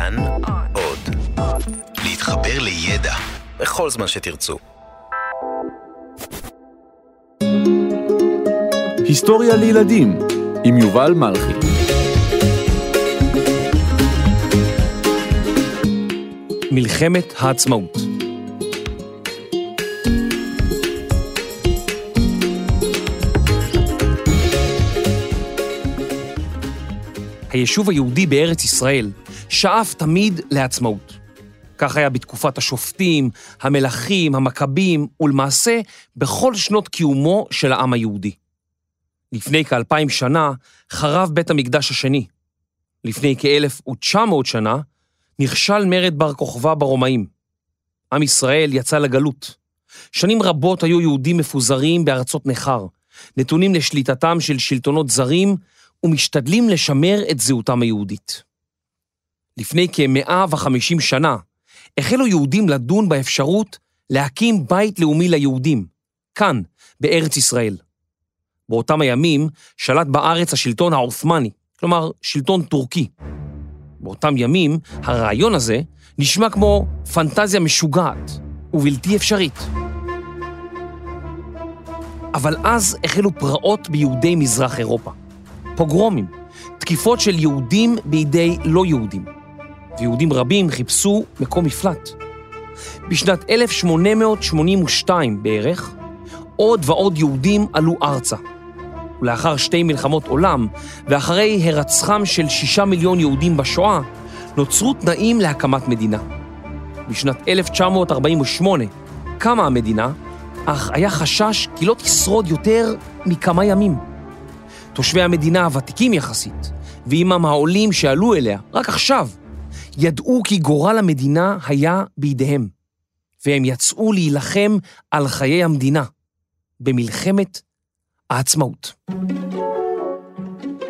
כאן עוד. להתחבר לידע בכל זמן שתרצו. היסטוריה לילדים עם יובל מלכי. מלחמת העצמאות. היישוב היהודי בארץ ישראל שאף תמיד לעצמאות. כך היה בתקופת השופטים, המלכים, המכבים, ולמעשה בכל שנות קיומו של העם היהודי. לפני כאלפיים שנה חרב בית המקדש השני. לפני כ-1900 שנה נכשל מרד בר כוכבא ברומאים. עם ישראל יצא לגלות. שנים רבות היו יהודים מפוזרים בארצות נכר, נתונים לשליטתם של שלטונות זרים ומשתדלים לשמר את זהותם היהודית. לפני כ-150 שנה החלו יהודים לדון באפשרות להקים בית לאומי ליהודים, כאן, בארץ ישראל. באותם הימים שלט בארץ השלטון העות'מאני, כלומר שלטון טורקי. באותם ימים הרעיון הזה נשמע כמו פנטזיה משוגעת ובלתי אפשרית. אבל אז החלו פרעות ביהודי מזרח אירופה. פוגרומים, תקיפות של יהודים בידי לא יהודים, ויהודים רבים חיפשו מקום מפלט. בשנת 1882 בערך, עוד ועוד יהודים עלו ארצה. ולאחר שתי מלחמות עולם, ואחרי הרצחם של שישה מיליון יהודים בשואה, נוצרו תנאים להקמת מדינה. בשנת 1948 קמה המדינה, אך היה חשש כי לא תשרוד יותר מכמה ימים. תושבי המדינה הוותיקים יחסית, ועימם העולים שעלו אליה רק עכשיו, ידעו כי גורל המדינה היה בידיהם, והם יצאו להילחם על חיי המדינה, במלחמת העצמאות.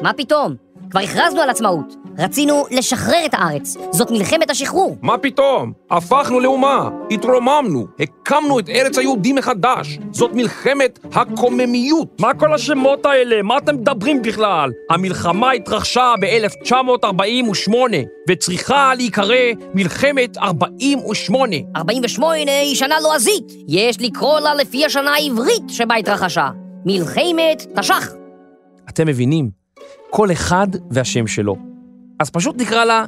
מה פתאום? כבר הכרזנו על עצמאות. רצינו לשחרר את הארץ. זאת מלחמת השחרור. מה פתאום? הפכנו לאומה, התרוממנו, הקמנו את ארץ היהודים מחדש. זאת מלחמת הקוממיות. מה כל השמות האלה? מה אתם מדברים בכלל? המלחמה התרחשה ב-1948, וצריכה להיקרא מלחמת 48. 48 היא שנה לועזית. יש לקרוא לה לפי השנה העברית שבה התרחשה. מלחמת תש"ח. אתם מבינים? כל אחד והשם שלו. אז פשוט נקרא לה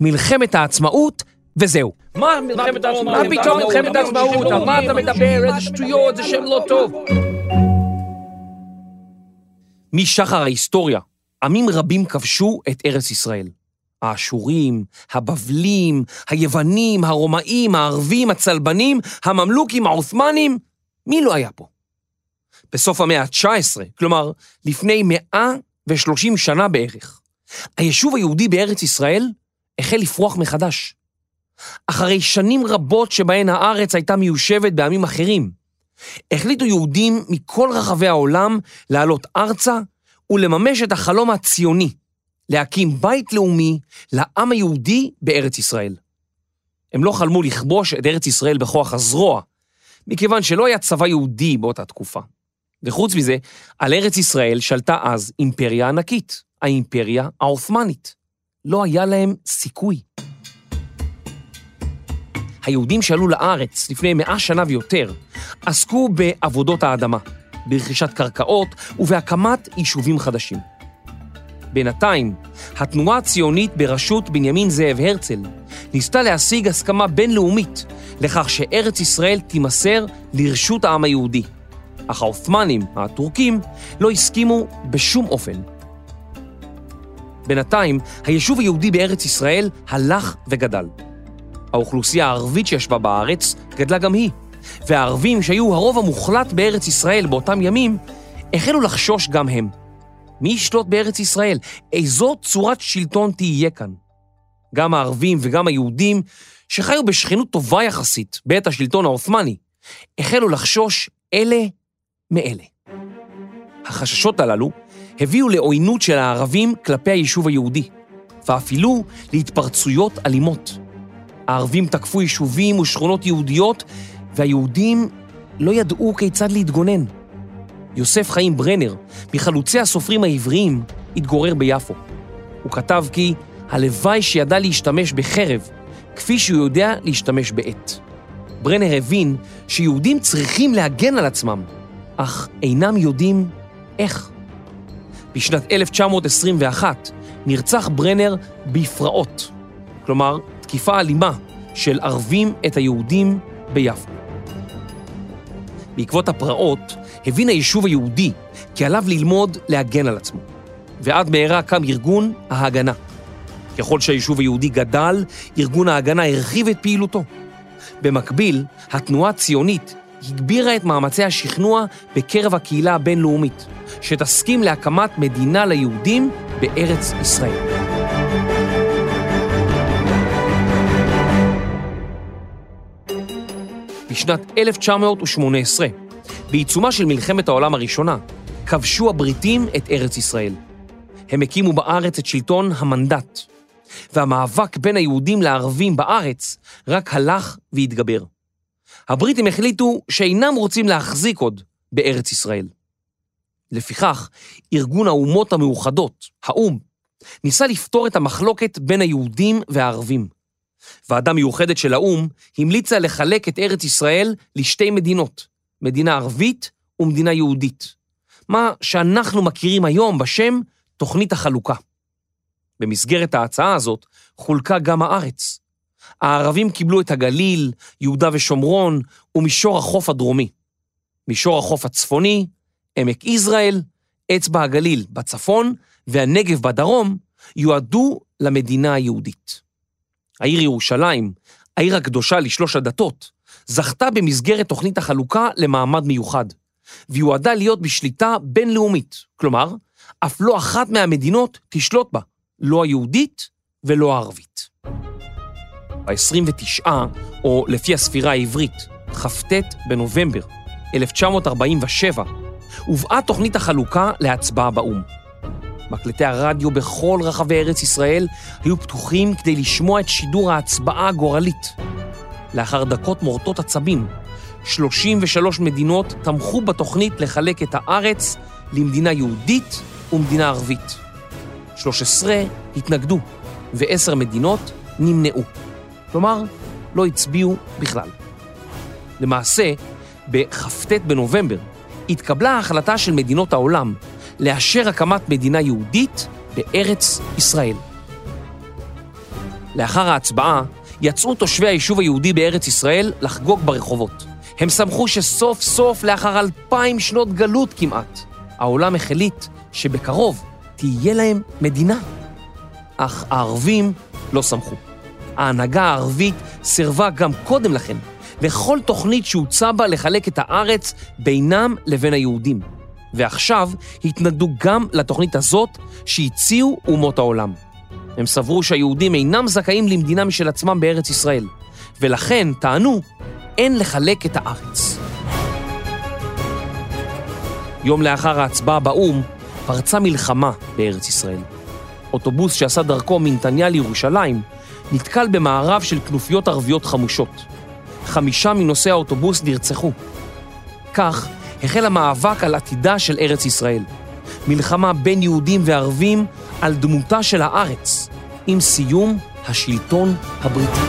מלחמת העצמאות, וזהו. מה מלחמת העצמאות? מה פתאום מלחמת העצמאות? על מה אתה מדבר? איזה שטויות, זה שם לא טוב. משחר ההיסטוריה, עמים רבים כבשו את ארץ ישראל. האשורים, הבבלים, היוונים, הרומאים, הערבים, הצלבנים, הממלוכים, העות'מאנים, מי לא היה פה? בסוף המאה ה-19, כלומר, לפני 130 שנה בערך, היישוב היהודי בארץ ישראל החל לפרוח מחדש. אחרי שנים רבות שבהן הארץ הייתה מיושבת בעמים אחרים, החליטו יהודים מכל רחבי העולם לעלות ארצה ולממש את החלום הציוני, להקים בית לאומי לעם היהודי בארץ ישראל. הם לא חלמו לכבוש את ארץ ישראל בכוח הזרוע, מכיוון שלא היה צבא יהודי באותה תקופה. וחוץ מזה, על ארץ ישראל שלטה אז אימפריה ענקית, האימפריה העות'מאנית. לא היה להם סיכוי. היהודים שעלו לארץ לפני מאה שנה ויותר, עסקו בעבודות האדמה, ברכישת קרקעות ובהקמת יישובים חדשים. בינתיים, התנועה הציונית בראשות בנימין זאב הרצל ניסתה להשיג הסכמה בינלאומית לכך שארץ ישראל תימסר לרשות העם היהודי. אך העות'מאנים, הטורקים, לא הסכימו בשום אופן. בינתיים, היישוב היהודי בארץ ישראל הלך וגדל. האוכלוסייה הערבית שישבה בארץ גדלה גם היא, והערבים שהיו הרוב המוחלט בארץ ישראל באותם ימים, החלו לחשוש גם הם. מי ישלוט בארץ ישראל? איזו צורת שלטון תהיה כאן? גם הערבים וגם היהודים, שחיו בשכנות טובה יחסית בעת השלטון העות'מאני, החלו לחשוש אלה מאלה. החששות הללו הביאו לעוינות של הערבים כלפי היישוב היהודי, ואפילו להתפרצויות אלימות. הערבים תקפו יישובים ושכונות יהודיות, והיהודים לא ידעו כיצד להתגונן. יוסף חיים ברנר, מחלוצי הסופרים העבריים, התגורר ביפו. הוא כתב כי הלוואי שידע להשתמש בחרב, כפי שהוא יודע להשתמש בעט. ברנר הבין שיהודים צריכים להגן על עצמם, אך אינם יודעים איך. בשנת 1921 נרצח ברנר בפרעות, כלומר, תקיפה אלימה של ערבים את היהודים ביפו. בעקבות הפרעות הבין היישוב היהודי כי עליו ללמוד להגן על עצמו, ועד מהרה קם ארגון ההגנה. ככל שהיישוב היהודי גדל, ארגון ההגנה הרחיב את פעילותו. במקביל, התנועה הציונית הגבירה את מאמצי השכנוע בקרב הקהילה הבינלאומית, שתסכים להקמת מדינה ליהודים בארץ ישראל. בשנת 1918, בעיצומה של מלחמת העולם הראשונה, כבשו הבריטים את ארץ ישראל. הם הקימו בארץ את שלטון המנדט, והמאבק בין היהודים לערבים בארץ רק הלך והתגבר. הבריטים החליטו שאינם רוצים להחזיק עוד בארץ ישראל. לפיכך, ארגון האומות המאוחדות, האו"ם, ניסה לפתור את המחלוקת בין היהודים והערבים. ועדה מיוחדת של האו"ם המליצה לחלק את ארץ ישראל לשתי מדינות, מדינה ערבית ומדינה יהודית, מה שאנחנו מכירים היום בשם תוכנית החלוקה. במסגרת ההצעה הזאת חולקה גם הארץ. הערבים קיבלו את הגליל, יהודה ושומרון ומישור החוף הדרומי. מישור החוף הצפוני, עמק יזרעאל, אצבע הגליל בצפון והנגב בדרום יועדו למדינה היהודית. העיר ירושלים, העיר הקדושה לשלוש הדתות, זכתה במסגרת תוכנית החלוקה למעמד מיוחד, ויועדה להיות בשליטה בינלאומית, כלומר, אף לא אחת מהמדינות תשלוט בה, לא היהודית ולא הערבית. ב-29, או לפי הספירה העברית, כ"ט בנובמבר 1947, הובאה תוכנית החלוקה להצבעה באו"ם. מקלטי הרדיו בכל רחבי ארץ ישראל היו פתוחים כדי לשמוע את שידור ההצבעה הגורלית. לאחר דקות מורטות עצבים, 33 מדינות תמכו בתוכנית לחלק את הארץ למדינה יהודית ומדינה ערבית. 13 התנגדו, ועשר מדינות נמנעו. כלומר, לא הצביעו בכלל. למעשה, בכ"ט בנובמבר התקבלה ההחלטה של מדינות העולם לאשר הקמת מדינה יהודית בארץ ישראל. לאחר ההצבעה יצאו תושבי היישוב היהודי בארץ ישראל לחגוג ברחובות. הם שמחו שסוף סוף, לאחר אלפיים שנות גלות כמעט, העולם החליט שבקרוב תהיה להם מדינה. אך הערבים לא שמחו. ההנהגה הערבית סירבה גם קודם לכן לכל תוכנית שהוצע בה לחלק את הארץ בינם לבין היהודים. ועכשיו התנגדו גם לתוכנית הזאת שהציעו אומות העולם. הם סברו שהיהודים אינם זכאים למדינה משל עצמם בארץ ישראל, ולכן טענו, אין לחלק את הארץ. יום לאחר ההצבעה באו"ם פרצה מלחמה בארץ ישראל. אוטובוס שעשה דרכו מנתניה לירושלים נתקל במערב של כנופיות ערביות חמושות. חמישה מנוסעי האוטובוס נרצחו. כך החל המאבק על עתידה של ארץ ישראל. מלחמה בין יהודים וערבים על דמותה של הארץ, עם סיום השלטון הבריטי.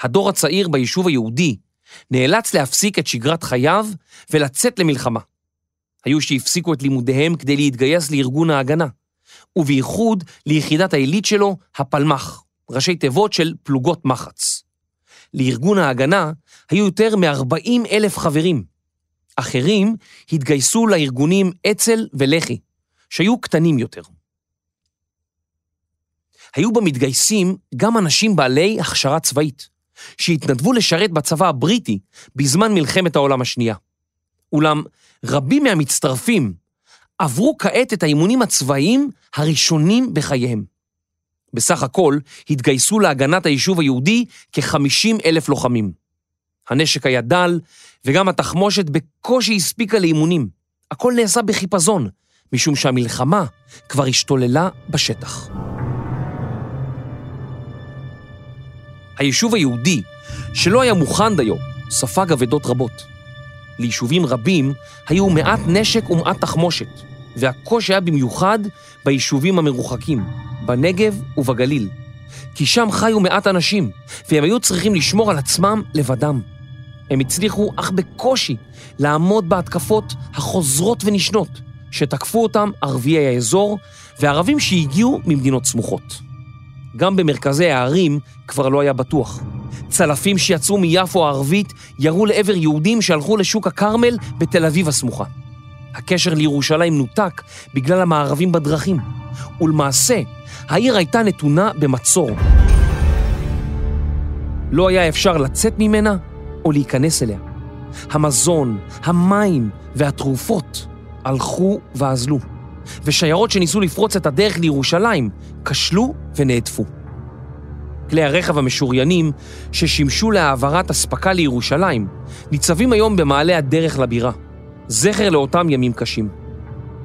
הדור הצעיר ביישוב היהודי נאלץ להפסיק את שגרת חייו ולצאת למלחמה. היו שהפסיקו את לימודיהם כדי להתגייס לארגון ההגנה, ובייחוד ליחידת העילית שלו, הפלמ"ח, ראשי תיבות של פלוגות מחץ. לארגון ההגנה היו יותר מ-40 אלף חברים. אחרים התגייסו לארגונים אצ"ל ולח"י, שהיו קטנים יותר. היו במתגייסים גם אנשים בעלי הכשרה צבאית, שהתנדבו לשרת בצבא הבריטי בזמן מלחמת העולם השנייה. אולם רבים מהמצטרפים עברו כעת את האימונים הצבאיים הראשונים בחייהם. בסך הכל התגייסו להגנת היישוב היהודי כ-50 אלף לוחמים. הנשק היה דל, וגם התחמושת בקושי הספיקה לאימונים. הכל נעשה בחיפזון, משום שהמלחמה כבר השתוללה בשטח. היישוב היהודי, שלא היה מוכן דיו, ספג אבדות רבות. ליישובים רבים היו מעט נשק ומעט תחמושת, והקושי היה במיוחד ביישובים המרוחקים, בנגב ובגליל. כי שם חיו מעט אנשים, והם היו צריכים לשמור על עצמם לבדם. הם הצליחו, אך בקושי, לעמוד בהתקפות החוזרות ונשנות שתקפו אותם ערביי האזור וערבים שהגיעו ממדינות סמוכות. גם במרכזי הערים כבר לא היה בטוח. צלפים שיצאו מיפו הערבית ירו לעבר יהודים שהלכו לשוק הכרמל בתל אביב הסמוכה. הקשר לירושלים נותק בגלל המערבים בדרכים, ולמעשה העיר הייתה נתונה במצור. לא היה אפשר לצאת ממנה או להיכנס אליה. המזון, המים והתרופות הלכו ואזלו, ושיירות שניסו לפרוץ את הדרך לירושלים כשלו ונעטפו. כלי הרכב המשוריינים ששימשו להעברת אספקה לירושלים ניצבים היום במעלה הדרך לבירה, זכר לאותם ימים קשים.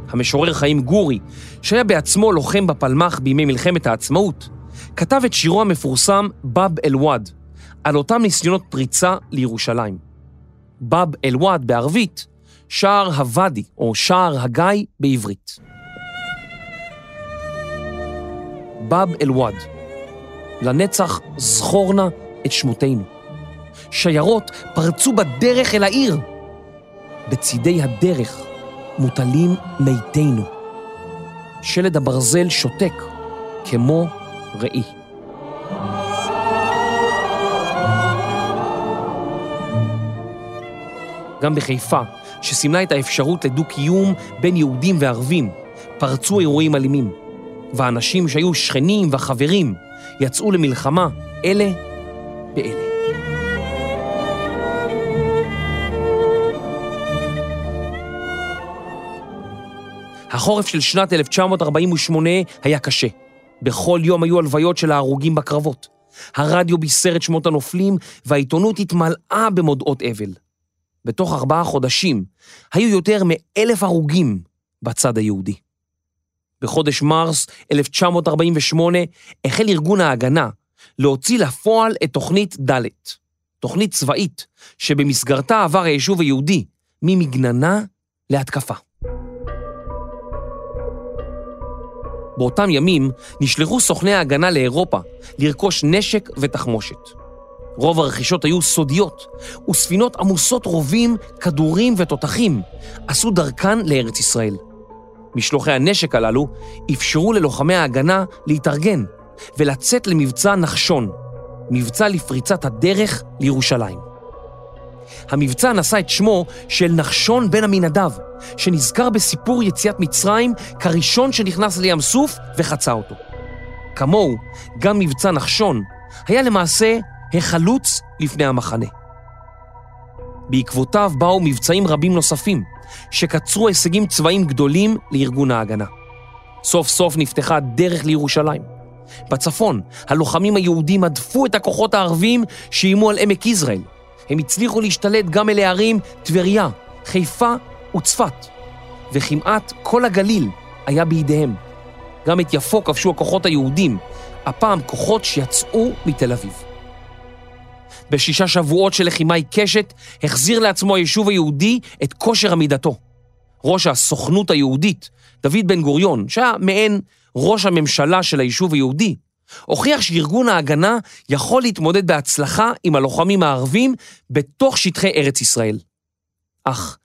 המשורר חיים גורי, שהיה בעצמו לוחם בפלמ"ח בימי מלחמת העצמאות, כתב את שירו המפורסם "באב אל-ואד", על אותם ניסיונות פריצה לירושלים. באב אל-ואד בערבית, שער הוואדי או שער הגיא בעברית. באב אל-ואד, לנצח זכורנה את שמותינו. שיירות פרצו בדרך אל העיר. בצידי הדרך מוטלים מתינו. שלד הברזל שותק כמו ראי. גם בחיפה, שסימנה את האפשרות לדו-קיום בין יהודים וערבים, פרצו אירועים אלימים, ואנשים שהיו שכנים וחברים יצאו למלחמה אלה באלה. החורף של שנת 1948 היה קשה. בכל יום היו הלוויות של ההרוגים בקרבות. הרדיו בישר את שמות הנופלים, והעיתונות התמלאה במודעות אבל. בתוך ארבעה חודשים היו יותר מאלף הרוגים בצד היהודי. בחודש מרס 1948 החל ארגון ההגנה להוציא לפועל את תוכנית ד', תוכנית צבאית שבמסגרתה עבר היישוב היהודי ממגננה להתקפה. באותם ימים נשלחו סוכני ההגנה לאירופה לרכוש נשק ותחמושת. רוב הרכישות היו סודיות, וספינות עמוסות רובים, כדורים ותותחים עשו דרכן לארץ ישראל. משלוחי הנשק הללו אפשרו ללוחמי ההגנה להתארגן ולצאת למבצע נחשון, מבצע לפריצת הדרך לירושלים. המבצע נשא את שמו של נחשון בן עמינדב, שנזכר בסיפור יציאת מצרים כראשון שנכנס לים סוף וחצה אותו. כמוהו, גם מבצע נחשון היה למעשה החלוץ לפני המחנה. בעקבותיו באו מבצעים רבים נוספים, שקצרו הישגים צבאיים גדולים לארגון ההגנה. סוף סוף נפתחה דרך לירושלים. בצפון, הלוחמים היהודים הדפו את הכוחות הערבים שאיימו על עמק יזרעאל. הם הצליחו להשתלט גם אל הערים טבריה, חיפה וצפת, וכמעט כל הגליל היה בידיהם. גם את יפו כבשו הכוחות היהודים, הפעם כוחות שיצאו מתל אביב. בשישה שבועות של לחימה עיקשת, החזיר לעצמו היישוב היהודי את כושר עמידתו. ראש הסוכנות היהודית, דוד בן גוריון, שהיה מעין ראש הממשלה של היישוב היהודי, הוכיח שארגון ההגנה יכול להתמודד בהצלחה עם הלוחמים הערבים בתוך שטחי ארץ ישראל. אך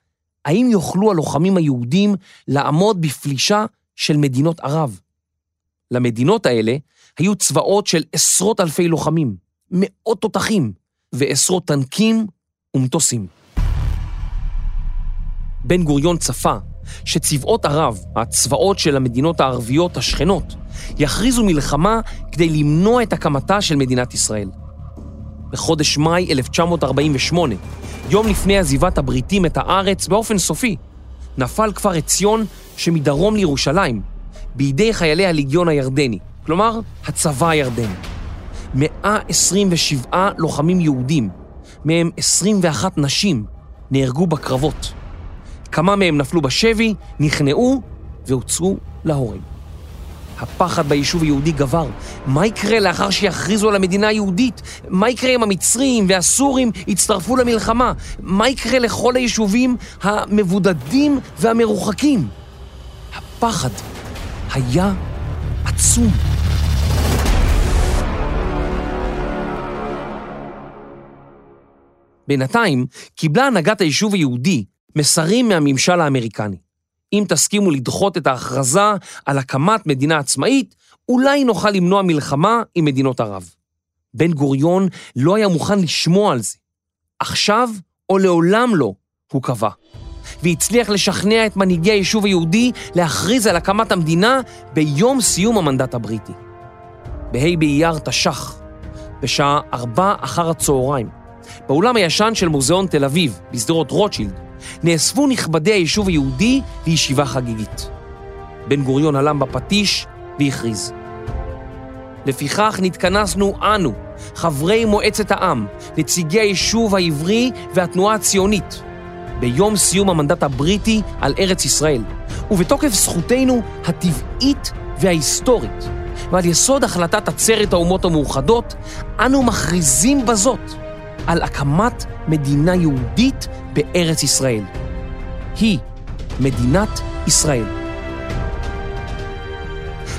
האם יוכלו הלוחמים היהודים לעמוד בפלישה של מדינות ערב? למדינות האלה היו צבאות של עשרות אלפי לוחמים, מאות תותחים ועשרות טנקים ומטוסים. בן גוריון צפה שצבאות ערב, הצבאות של המדינות הערביות השכנות, יכריזו מלחמה כדי למנוע את הקמתה של מדינת ישראל. בחודש מאי 1948, יום לפני עזיבת הבריטים את הארץ באופן סופי, נפל כפר עציון שמדרום לירושלים, בידי חיילי הליגיון הירדני, כלומר, הצבא הירדני. 127 לוחמים יהודים, מהם 21 נשים, נהרגו בקרבות. כמה מהם נפלו בשבי, נכנעו והוצאו להורג. הפחד ביישוב היהודי גבר. מה יקרה לאחר שיכריזו על המדינה היהודית? מה יקרה אם המצרים והסורים יצטרפו למלחמה? מה יקרה לכל היישובים המבודדים והמרוחקים? הפחד היה עצום. בינתיים קיבלה הנהגת היישוב היהודי מסרים מהממשל האמריקני. אם תסכימו לדחות את ההכרזה על הקמת מדינה עצמאית, אולי נוכל למנוע מלחמה עם מדינות ערב. בן גוריון לא היה מוכן לשמוע על זה. עכשיו או לעולם לא, הוא קבע. והצליח לשכנע את מנהיגי היישוב היהודי להכריז על הקמת המדינה ביום סיום המנדט הבריטי. בה' באייר תש"ח, בשעה ארבע אחר הצהריים, באולם הישן של מוזיאון תל אביב, בשדרות רוטשילד, נאספו נכבדי היישוב היהודי לישיבה חגיגית. בן גוריון הלם בפטיש והכריז. לפיכך נתכנסנו אנו, חברי מועצת העם, נציגי היישוב העברי והתנועה הציונית, ביום סיום המנדט הבריטי על ארץ ישראל, ובתוקף זכותנו הטבעית וההיסטורית, ועל יסוד החלטת עצרת האומות המאוחדות, אנו מכריזים בזאת על הקמת מדינה יהודית בארץ ישראל. היא מדינת ישראל.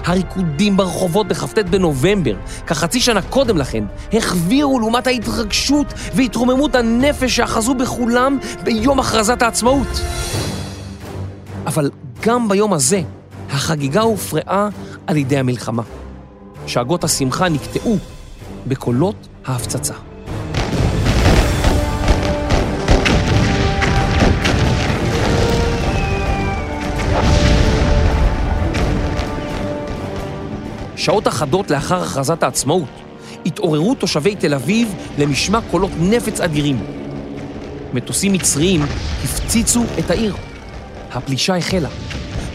הריקודים ברחובות בכ"ט בנובמבר, כחצי שנה קודם לכן, החבירו לעומת ההתרגשות והתרוממות הנפש שאחזו בכולם ביום הכרזת העצמאות. אבל גם ביום הזה, החגיגה הופרעה על ידי המלחמה. שאגות השמחה נקטעו בקולות ההפצצה. שעות אחדות לאחר הכרזת העצמאות, התעוררו תושבי תל אביב למשמע קולות נפץ אדירים. מטוסים מצריים הפציצו את העיר. הפלישה החלה.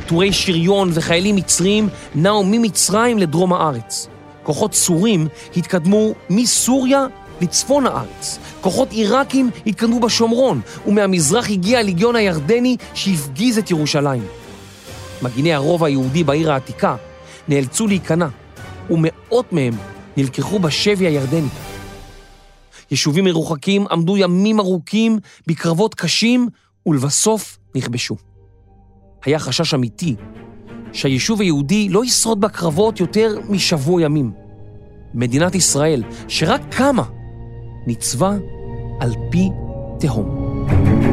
טורי שריון וחיילים מצריים נעו ממצרים לדרום הארץ. כוחות סורים התקדמו מסוריה לצפון הארץ. כוחות עיראקים התקדמו בשומרון, ומהמזרח הגיע הליגיון הירדני שהפגיז את ירושלים. מגיני הרובע היהודי בעיר העתיקה נאלצו להיכנע, ומאות מהם נלקחו בשבי הירדני. יישובים מרוחקים עמדו ימים ארוכים בקרבות קשים, ולבסוף נכבשו. היה חשש אמיתי שהיישוב היהודי לא ישרוד בקרבות יותר משבוע ימים. מדינת ישראל, שרק קמה, ניצבה על פי תהום.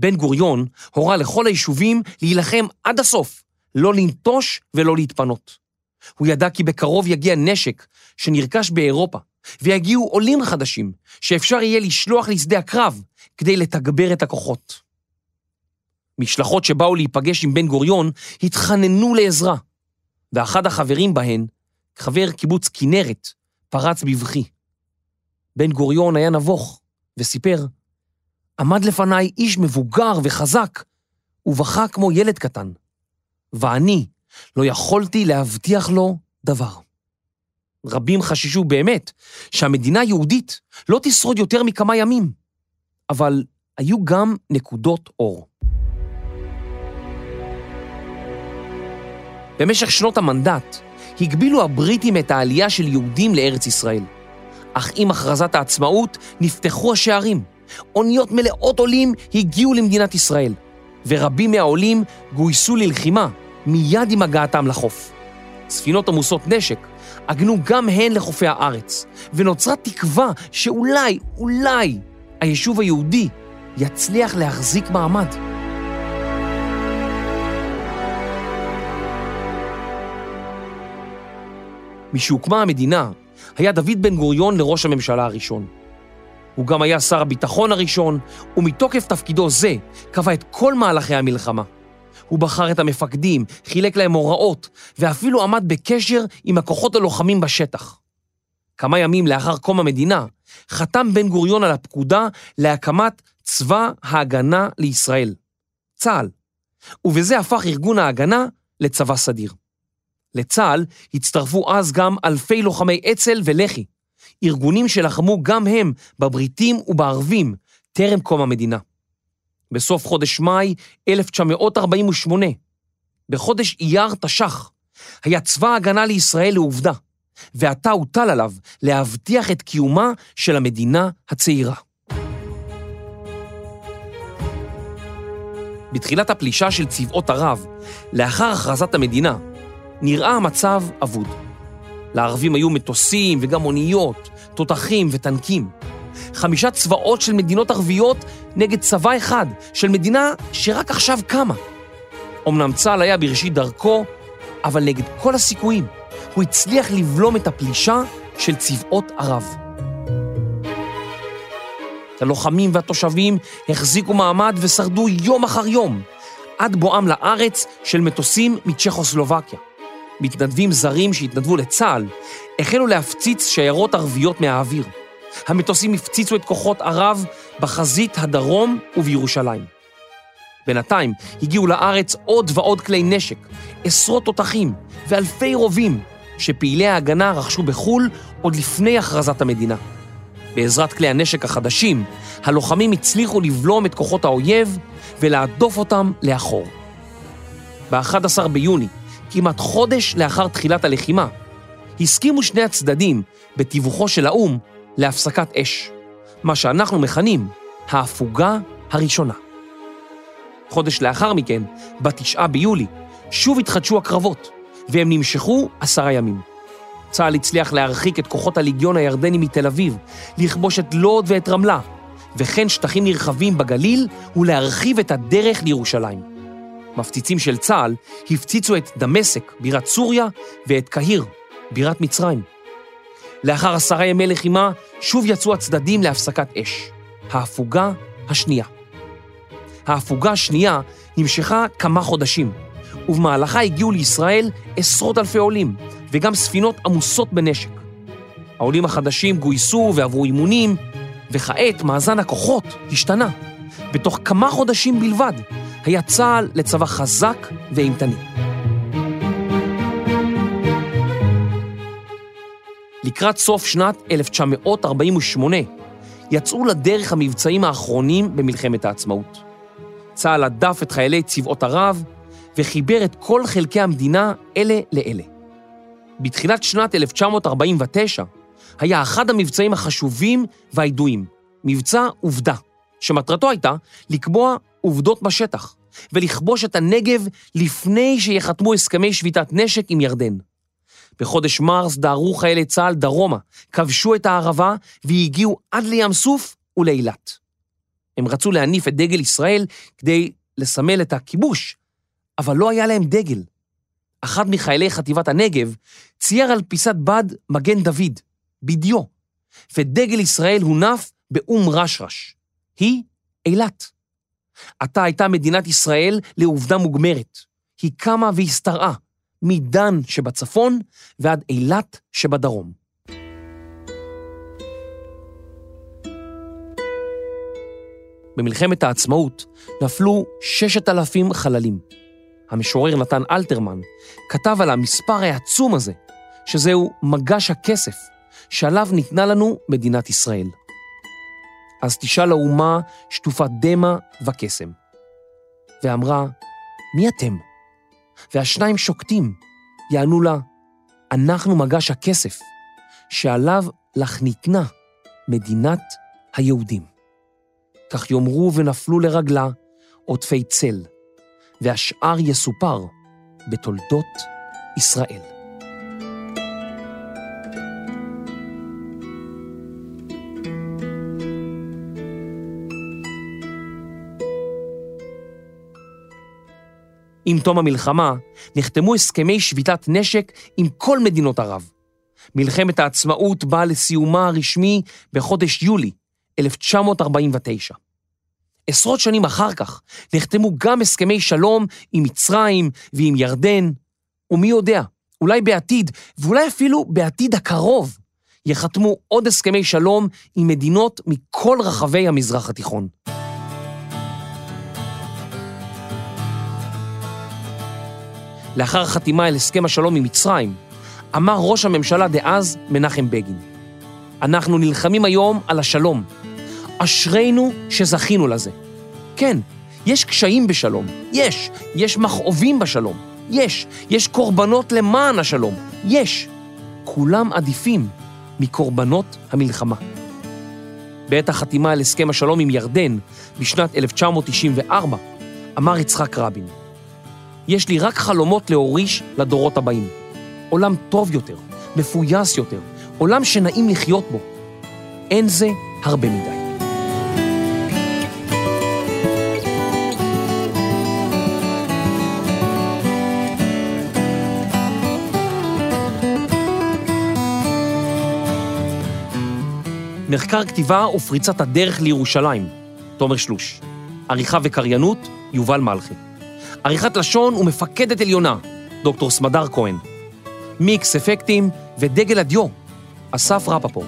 בן גוריון הורה לכל היישובים להילחם עד הסוף, לא לנטוש ולא להתפנות. הוא ידע כי בקרוב יגיע נשק שנרכש באירופה, ויגיעו עולים חדשים שאפשר יהיה לשלוח לשדה הקרב כדי לתגבר את הכוחות. משלחות שבאו להיפגש עם בן גוריון התחננו לעזרה, ואחד החברים בהן, חבר קיבוץ כנרת, פרץ בבכי. בן גוריון היה נבוך, וסיפר, עמד לפניי איש מבוגר וחזק, ובכה כמו ילד קטן. ואני לא יכולתי להבטיח לו דבר. רבים חששו באמת שהמדינה היהודית לא תשרוד יותר מכמה ימים, אבל היו גם נקודות אור. במשך שנות המנדט הגבילו הבריטים את העלייה של יהודים לארץ ישראל. אך עם הכרזת העצמאות נפתחו השערים. אוניות מלאות עולים הגיעו למדינת ישראל, ורבים מהעולים גויסו ללחימה מיד עם הגעתם לחוף. ספינות עמוסות נשק עגנו גם הן לחופי הארץ, ונוצרה תקווה שאולי, אולי, היישוב היהודי יצליח להחזיק מעמד. משהוקמה המדינה, היה דוד בן גוריון לראש הממשלה הראשון. הוא גם היה שר הביטחון הראשון, ומתוקף תפקידו זה קבע את כל מהלכי המלחמה. הוא בחר את המפקדים, חילק להם הוראות, ואפילו עמד בקשר עם הכוחות הלוחמים בשטח. כמה ימים לאחר קום המדינה, חתם בן גוריון על הפקודה להקמת צבא ההגנה לישראל, צה"ל, ובזה הפך ארגון ההגנה לצבא סדיר. לצה"ל הצטרפו אז גם אלפי לוחמי אצ"ל ולח"י, ארגונים שלחמו גם הם בבריטים ובערבים טרם קום המדינה. בסוף חודש מאי 1948, בחודש אייר תש"ח, היה צבא ההגנה לישראל לעובדה, ועתה הוטל עליו להבטיח את קיומה של המדינה הצעירה. בתחילת הפלישה של צבאות ערב, לאחר הכרזת המדינה, נראה המצב אבוד. לערבים היו מטוסים וגם אוניות, תותחים וטנקים. חמישה צבאות של מדינות ערביות נגד צבא אחד של מדינה שרק עכשיו קמה. אמנם צה"ל היה בראשית דרכו, אבל נגד כל הסיכויים, הוא הצליח לבלום את הפלישה של צבאות ערב. הלוחמים והתושבים החזיקו מעמד ושרדו יום אחר יום, עד בואם לארץ של מטוסים מצ'כוסלובקיה. מתנדבים זרים שהתנדבו לצה"ל החלו להפציץ שיירות ערביות מהאוויר. המטוסים הפציצו את כוחות ערב בחזית הדרום ובירושלים. בינתיים הגיעו לארץ עוד ועוד כלי נשק, עשרות תותחים ואלפי רובים שפעילי ההגנה רכשו בחו"ל עוד לפני הכרזת המדינה. בעזרת כלי הנשק החדשים, הלוחמים הצליחו לבלום את כוחות האויב ולהדוף אותם לאחור. ב-11 ביוני, כמעט חודש לאחר תחילת הלחימה, הסכימו שני הצדדים, בתיווכו של האו"ם, להפסקת אש, מה שאנחנו מכנים ההפוגה הראשונה. חודש לאחר מכן, בתשעה ביולי, שוב התחדשו הקרבות, והם נמשכו עשרה ימים. צה"ל הצליח להרחיק את כוחות הליגיון הירדני מתל אביב, לכבוש את לוד ואת רמלה, וכן שטחים נרחבים בגליל ולהרחיב את הדרך לירושלים. מפציצים של צה"ל הפציצו את דמשק, בירת סוריה, ואת קהיר, בירת מצרים. לאחר עשרה ימי לחימה, שוב יצאו הצדדים להפסקת אש. ההפוגה השנייה. ההפוגה השנייה נמשכה כמה חודשים, ובמהלכה הגיעו לישראל עשרות אלפי עולים, וגם ספינות עמוסות בנשק. העולים החדשים גויסו ועברו אימונים, וכעת מאזן הכוחות השתנה. בתוך כמה חודשים בלבד היה צה"ל לצבא חזק ואימתני. לקראת סוף שנת 1948 יצאו לדרך המבצעים האחרונים במלחמת העצמאות. צה"ל הדף את חיילי צבאות ערב וחיבר את כל חלקי המדינה אלה לאלה. בתחילת שנת 1949 היה אחד המבצעים החשובים והידועים, מבצע עובדה, שמטרתו הייתה לקבוע עובדות בשטח ולכבוש את הנגב לפני שיחתמו הסכמי שביתת נשק עם ירדן. בחודש מרס דהרו חיילי צה"ל דרומה, כבשו את הערבה והגיעו עד לים סוף ולאילת. הם רצו להניף את דגל ישראל כדי לסמל את הכיבוש, אבל לא היה להם דגל. אחד מחיילי חטיבת הנגב צייר על פיסת בד מגן דוד, בדיו, ודגל ישראל הונף באום רשרש. היא אילת. עתה הייתה מדינת ישראל לעובדה מוגמרת. היא קמה והשתרעה, מדן שבצפון ועד אילת שבדרום. במלחמת העצמאות נפלו ששת אלפים חללים. המשורר נתן אלתרמן כתב על המספר העצום הזה, שזהו מגש הכסף שעליו ניתנה לנו מדינת ישראל. אז תשאל האומה שטופת דמע וקסם. ואמרה, מי אתם? והשניים שוקטים, יענו לה, אנחנו מגש הכסף, שעליו לך ניתנה מדינת היהודים. כך יאמרו ונפלו לרגלה עוטפי צל, והשאר יסופר בתולדות ישראל. עם תום המלחמה נחתמו הסכמי שביתת נשק עם כל מדינות ערב. מלחמת העצמאות באה לסיומה הרשמי בחודש יולי 1949. עשרות שנים אחר כך נחתמו גם הסכמי שלום עם מצרים ועם ירדן, ומי יודע, אולי בעתיד, ואולי אפילו בעתיד הקרוב, יחתמו עוד הסכמי שלום עם מדינות מכל רחבי המזרח התיכון. לאחר החתימה על הסכם השלום עם מצרים, אמר ראש הממשלה דאז מנחם בגין, אנחנו נלחמים היום על השלום. אשרינו שזכינו לזה. כן, יש קשיים בשלום, יש. יש מכאובים בשלום, יש. יש קורבנות למען השלום, יש. כולם עדיפים מקורבנות המלחמה. בעת החתימה על הסכם השלום עם ירדן בשנת 1994, אמר יצחק רבין, יש לי רק חלומות להוריש לדורות הבאים. עולם טוב יותר, מפויס יותר, עולם שנעים לחיות בו. אין זה הרבה מדי. מחקר כתיבה ופריצת הדרך לירושלים, תומר שלוש. עריכה וקריינות, יובל מלכי. עריכת לשון ומפקדת עליונה, דוקטור סמדר כהן. מיקס אפקטים ודגל הדיו, אסף רפפורט.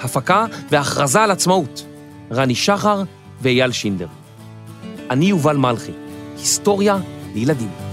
הפקה והכרזה על עצמאות, רני שחר ואייל שינדר. אני יובל מלכי, היסטוריה לילדים.